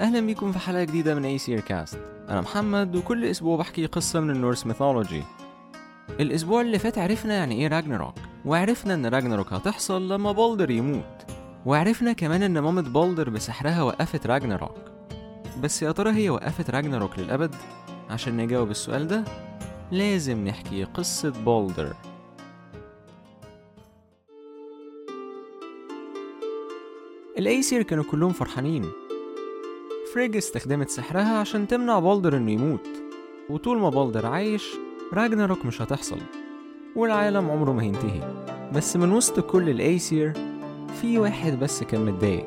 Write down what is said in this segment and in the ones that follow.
أهلا بيكم في حلقة جديدة من أيسير كاست أنا محمد وكل أسبوع بحكي قصة من ال Norse mythology. الأسبوع اللي فات عرفنا يعني إيه راجنروك وعرفنا إن راجنروك هتحصل لما بالدر يموت. وعرفنا كمان إن مامة بالدر بسحرها وقفت راجنروك بس يا ترى هي وقفت راجنروك للأبد؟ عشان نجاوب السؤال ده لازم نحكي قصة بالدر الأيسير كانوا كلهم فرحانين. فريج استخدمت سحرها عشان تمنع بالدر إنه يموت. وطول ما بالدر عايش راجناروك مش هتحصل والعالم عمره ما هينتهي. بس من وسط كل الأيسير في واحد بس كان متضايق.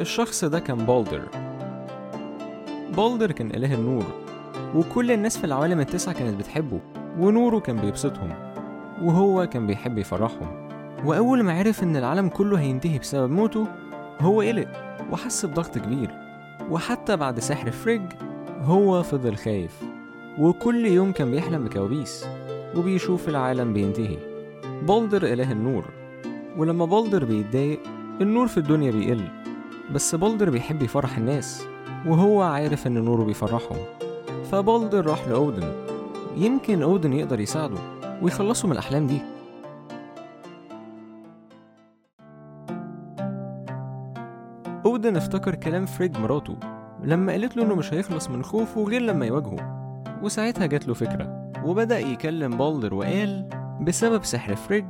الشخص ده كان بالدر. بالدر كان إله النور وكل الناس في العوالم التسعة كانت بتحبه ونوره كان بيبسطهم وهو كان بيحب يفرحهم. وأول ما عرف إن العالم كله هينتهي بسبب موته هو قلق وحس بضغط كبير. وحتى بعد سحر فريج هو فضل خايف وكل يوم كان بيحلم بكوابيس وبيشوف العالم بينتهي. بولدر إله النور ولما بولدر بيتضايق النور في الدنيا بيقل بس بولدر بيحب يفرح الناس وهو عارف إن نوره بيفرحهم. فبولدر راح لأودن يمكن أودن يقدر يساعده ويخلصوا من الأحلام دي. أودن أفتكر كلام فريج مراته لما قالت له إنه مش هيخلص من خوفه غير لما يواجهه. وساعتها جات له فكرة وبدأ يكلم بالدر وقال بسبب سحر فريج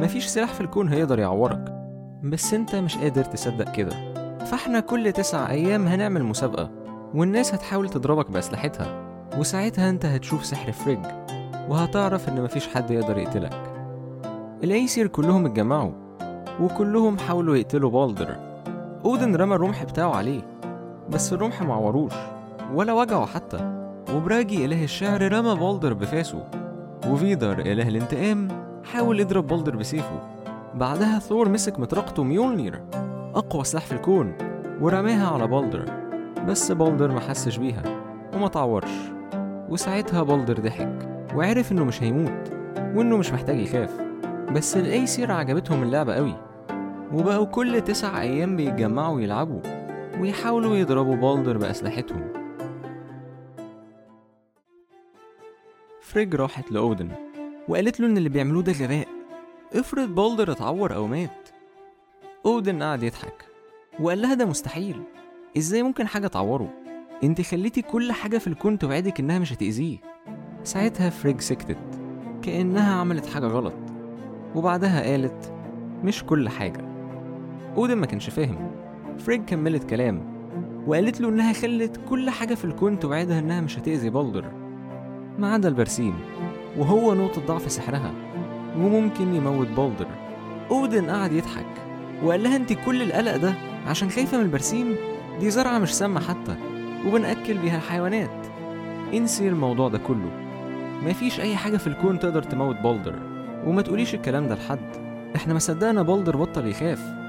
مفيش سلاح في الكون هيقدر يعورك. بس أنت مش قادر تصدق كده. فإحنا كل تسع أيام هنعمل مسابقة والناس هتحاول تضربك بأسلحتها. وساعتها أنت هتشوف سحر فريج وهتعرف إن مفيش حد يقدر يقتلك. الأيسير كلهم اتجمعوا وكلهم حاولوا يقتلوا بالدر. أودن رمى الرمح بتاعه عليه بس الرمح معوروش ولا وجعه حتى. وبراجي إله الشعر رمى بالدر بفاسه وفيدر إله الانتقام حاول يضرب بالدر بسيفه. بعدها ثور مسك مطرقته ميولنير أقوى سلاح في الكون ورماها على بالدر بس بالدر ما حسش بيها وما تعورش. وساعتها بالدر ضحك وعرف إنه مش هيموت وإنه مش محتاج يخاف. بس الأيسير عجبتهم اللعبة قوي. وبقوا كل تسع أيام بيتجمعوا يلعبوا ويحاولوا يضربوا بالدر بأسلحتهم. فريج راحت لأودن وقالت له إن اللي بيعملوه ده غباء. افرض بالدر اتعور أو مات. أودن قعد يضحك وقال لها ده مستحيل. إزاي ممكن حاجة تعوره؟ أنت خليتي كل حاجة في الكون توعدك إنها مش هتأذيه. ساعتها فريج سكتت كأنها عملت حاجة غلط. وبعدها قالت مش كل حاجة. أودن ما كانش فاهم. فريج كملت كلام وقالت له إنها خلت كل حاجة في الكون توعدها إنها مش هتأذي بالدر ما عدا البرسيم وهو نقطة ضعف سحرها وممكن يموت بالدر أودن قعد يضحك وقال لها أنت كل القلق ده عشان خايفة من البرسيم؟ دي زرعة مش سامة حتى وبنأكل بيها الحيوانات. انسي الموضوع ده كله. مفيش أي حاجة في الكون تقدر تموت بالدر وما تقوليش الكلام ده لحد. إحنا ما صدقنا بالدر بطل يخاف.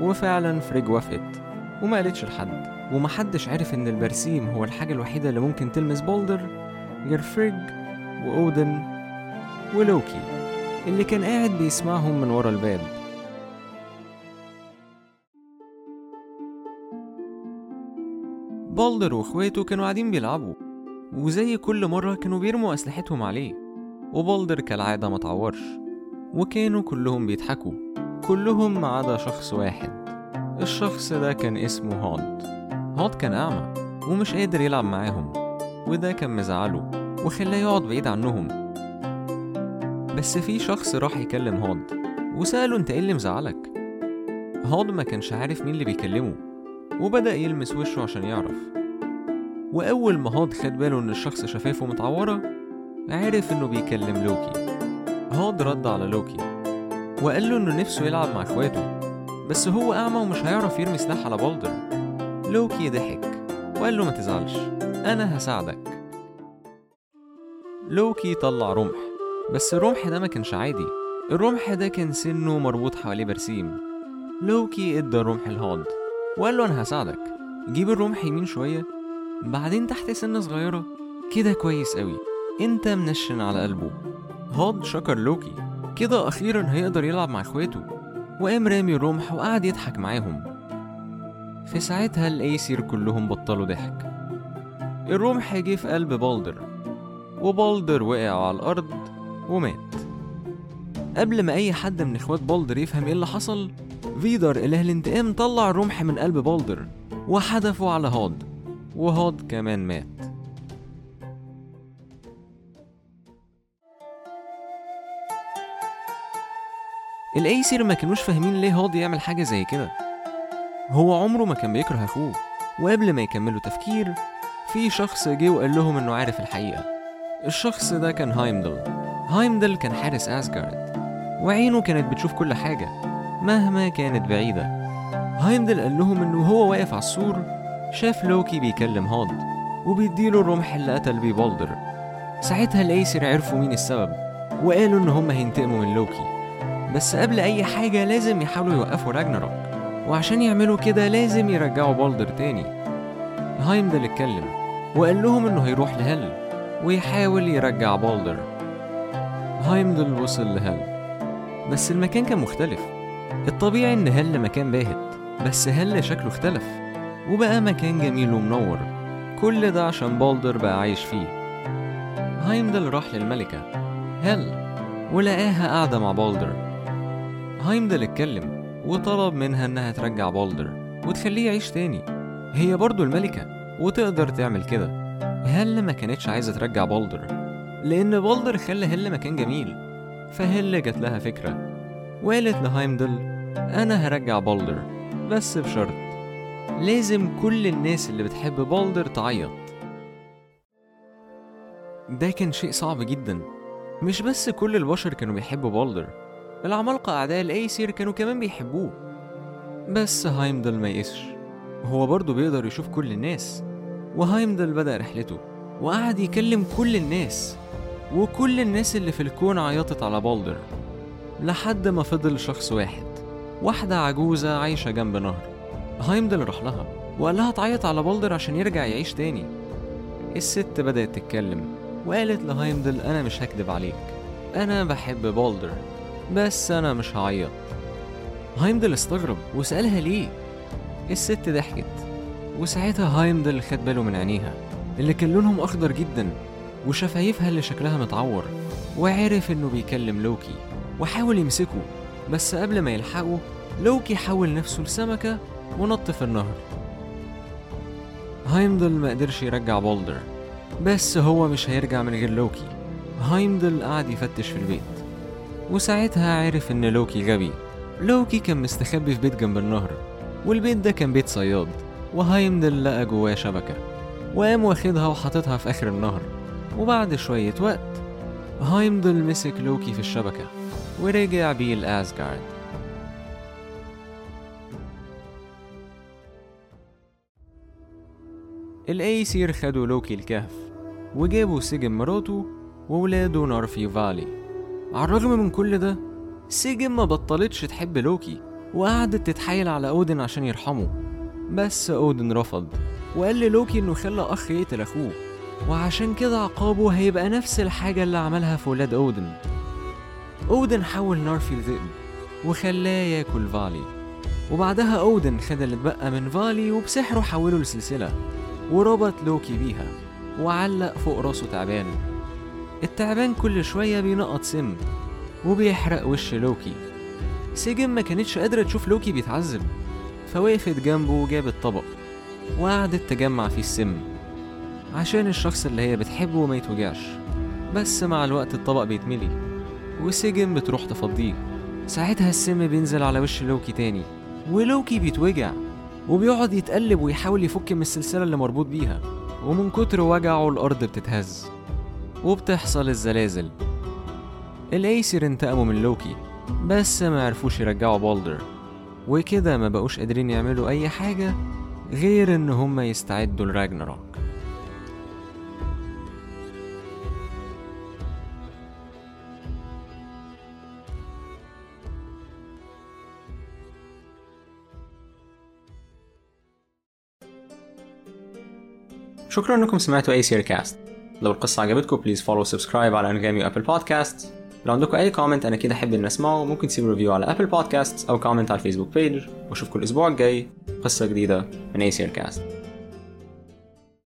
وفعلا فريج وافقت وما قالتش لحد ومحدش عرف إن البرسيم هو الحاجة الوحيدة اللي ممكن تلمس بالدر غير فريج وأودن ولوكي اللي كان قاعد بيسمعهم من ورا الباب. بالدر وإخواته كانوا قاعدين بيلعبوا وزي كل مرة كانوا بيرموا أسلحتهم عليه وبالدر كالعادة ما تعورش وكانوا كلهم بيضحكوا. كلهم ما عدا شخص واحد. الشخص ده كان اسمه هاد هاد كان أعمى ومش قادر يلعب معاهم وده كان مزعله وخلاه يقعد بعيد عنهم. بس في شخص راح يكلم هاد وسأله أنت إيه اللي مزعلك؟ هاد ما كانش عارف مين اللي بيكلمه وبدأ يلمس وشه عشان يعرف. وأول ما هاد خد باله إن الشخص شفايفه متعورة عرف إنه بيكلم لوكي. هاد رد على لوكي. وقال له إنه نفسه يلعب مع إخواته. بس هو أعمى ومش هيعرف يرمي سلاح على بالدر لوكي ضحك وقال له ما تزعلش أنا هساعدك. لوكي طلع رمح بس الرمح ده ما كانش عادي. الرمح ده كان سنه مربوط حواليه برسيم. لوكي إدى الرمح لهاد وقال له أنا هساعدك. جيب الرمح يمين شوية بعدين تحت سنة صغيرة. كده كويس قوي أنت منشن على قلبه. هاد شكر لوكي. كده أخيرا هيقدر يلعب مع إخواته وقام رامي الرمح وقعد يضحك معاهم. في ساعتها الأيسير كلهم بطلوا ضحك. الرمح جه في قلب بالدر وبالدر وقع على الأرض ومات. قبل ما أي حد من إخوات بالدر يفهم إيه اللي حصل فيدر إله الانتقام طلع الرمح من قلب بالدر وحدفه على هاد وهاد كمان مات. الايسر ما كانوش فاهمين ليه هاد يعمل حاجة زي كده. هو عمره ما كان بيكره أخوه وقبل ما يكملوا تفكير في شخص جه وقال لهم إنه عارف الحقيقة. الشخص ده كان هايمدل. هايمدل كان حارس أسجارد وعينه كانت بتشوف كل حاجة مهما كانت بعيدة. هايمدل قال لهم إنه هو واقف على السور شاف لوكي بيكلم هاد وبيديله الرمح اللي قتل بيه بالدر ساعتها الايسر عرفوا مين السبب وقالوا إن هم هينتقموا من لوكي. بس قبل أي حاجة لازم يحاولوا يوقفوا راجناروك. وعشان يعملوا كده لازم يرجعوا بالدر تاني. هايمدل اتكلم وقال لهم إنه هيروح لهل ويحاول يرجع بالدر هايمدل وصل لهل بس المكان كان مختلف. الطبيعي إن هل مكان باهت بس هل شكله اختلف. وبقى مكان جميل ومنور. كل ده عشان بالدر بقى عايش فيه. هايمدل راح للملكة. هل ولقاها قاعدة مع بالدر هايمدل اتكلم وطلب منها إنها ترجع بالدر وتخليه يعيش تاني. هي برضو الملكة وتقدر تعمل كده. هل ما كانتش عايزة ترجع بالدر لأن بالدر خلى هل مكان جميل. فهل جات لها فكرة. وقالت لهايمدل أنا هرجع بالدر بس بشرط لازم كل الناس اللي بتحب بالدر تعيط. ده كان شيء صعب جدا. مش بس كل البشر كانوا بيحبوا بالدر العمالقة أعداء الأيسير كانوا كمان بيحبوه. بس هايمدل ما يقسش هو برضه بيقدر يشوف كل الناس. وهايمدل بدأ رحلته وقعد يكلم كل الناس. وكل الناس اللي في الكون عيطت على بالدر لحد ما فضل شخص واحد واحدة عجوزة عايشة جنب نهر. هايمدل راح لها وقال لها تعيط على بالدر عشان يرجع يعيش تاني. الست بدأت تتكلم وقالت لهايمدل أنا مش هكدب عليك أنا بحب بالدر بس أنا مش هعيط. هايمدل استغرب وسألها ليه. الست ضحكت وساعتها هايمدل خد باله من عينيها اللي كان لونهم أخضر جدا وشفايفها اللي شكلها متعور وعرف إنه بيكلم لوكي وحاول يمسكه بس قبل ما يلحقه لوكي حول نفسه لسمكة ونط في النهر. هايمدل ما قدرش يرجع بالدر بس هو مش هيرجع من غير لوكي. هايمدل قعد يفتش في البيت. وساعتها عرف إن لوكي غبي. لوكي كان مستخبي في بيت جنب النهر والبيت ده كان بيت صياد وهايمدل لقى جواه شبكة. وقام واخدها وحاططها في آخر النهر. وبعد شوية وقت هايمدل مسك لوكي في الشبكة ورجع بيه لأسجارد. الأيسير خدوا لوكي الكهف وجابوا سيجن مراته وولاده نارفي فالي. على الرغم من كل ده سيجن ما بطلتش تحب لوكي وقعدت تتحايل على أودن عشان يرحمه. بس أودن رفض وقال للوكي إنه خلى أخ يقتل أخوه. وعشان كده عقابه هيبقى نفس الحاجة اللي عملها في ولاد أودن. أودن حول نارفي لذئب وخلاه ياكل فالي. وبعدها أودن خد اللي اتبقى من فالي وبسحره حوله لسلسلة وربط لوكي بيها وعلق فوق راسه تعبان. التعبان كل شوية بينقط سم وبيحرق وش لوكي. سيجن ما كانتش قادرة تشوف لوكي بيتعذب. فوقفت جنبه وجابت طبق وقعدت تجمع فيه السم عشان الشخص اللي هي بتحبه ما يتوجعش. بس مع الوقت الطبق بيتملي وسيجن بتروح تفضيه. ساعتها السم بينزل على وش لوكي تاني ولوكي بيتوجع وبيقعد يتقلب ويحاول يفك من السلسلة اللي مربوط بيها. ومن كتر وجعه الأرض بتتهز. وبتحصل الزلازل. الأيسر انتقموا من لوكي بس ما عرفوش يرجعوا بالدر وكده ما بقوش قادرين يعملوا أي حاجة غير إن هما يستعدوا لراجناروك. شكرا إنكم سمعتوا Aesir Cast. لو القصة عجبتكم please follow subscribe على انغامي و Apple Podcast لو عندكم أي comment أنا أكيد أحب ان أسمعه ممكن تسيبوا review على Apple Podcast أو comment على ال Facebook page وأشوفكم الأسبوع الجاي. قصة جديدة من Aesir Cast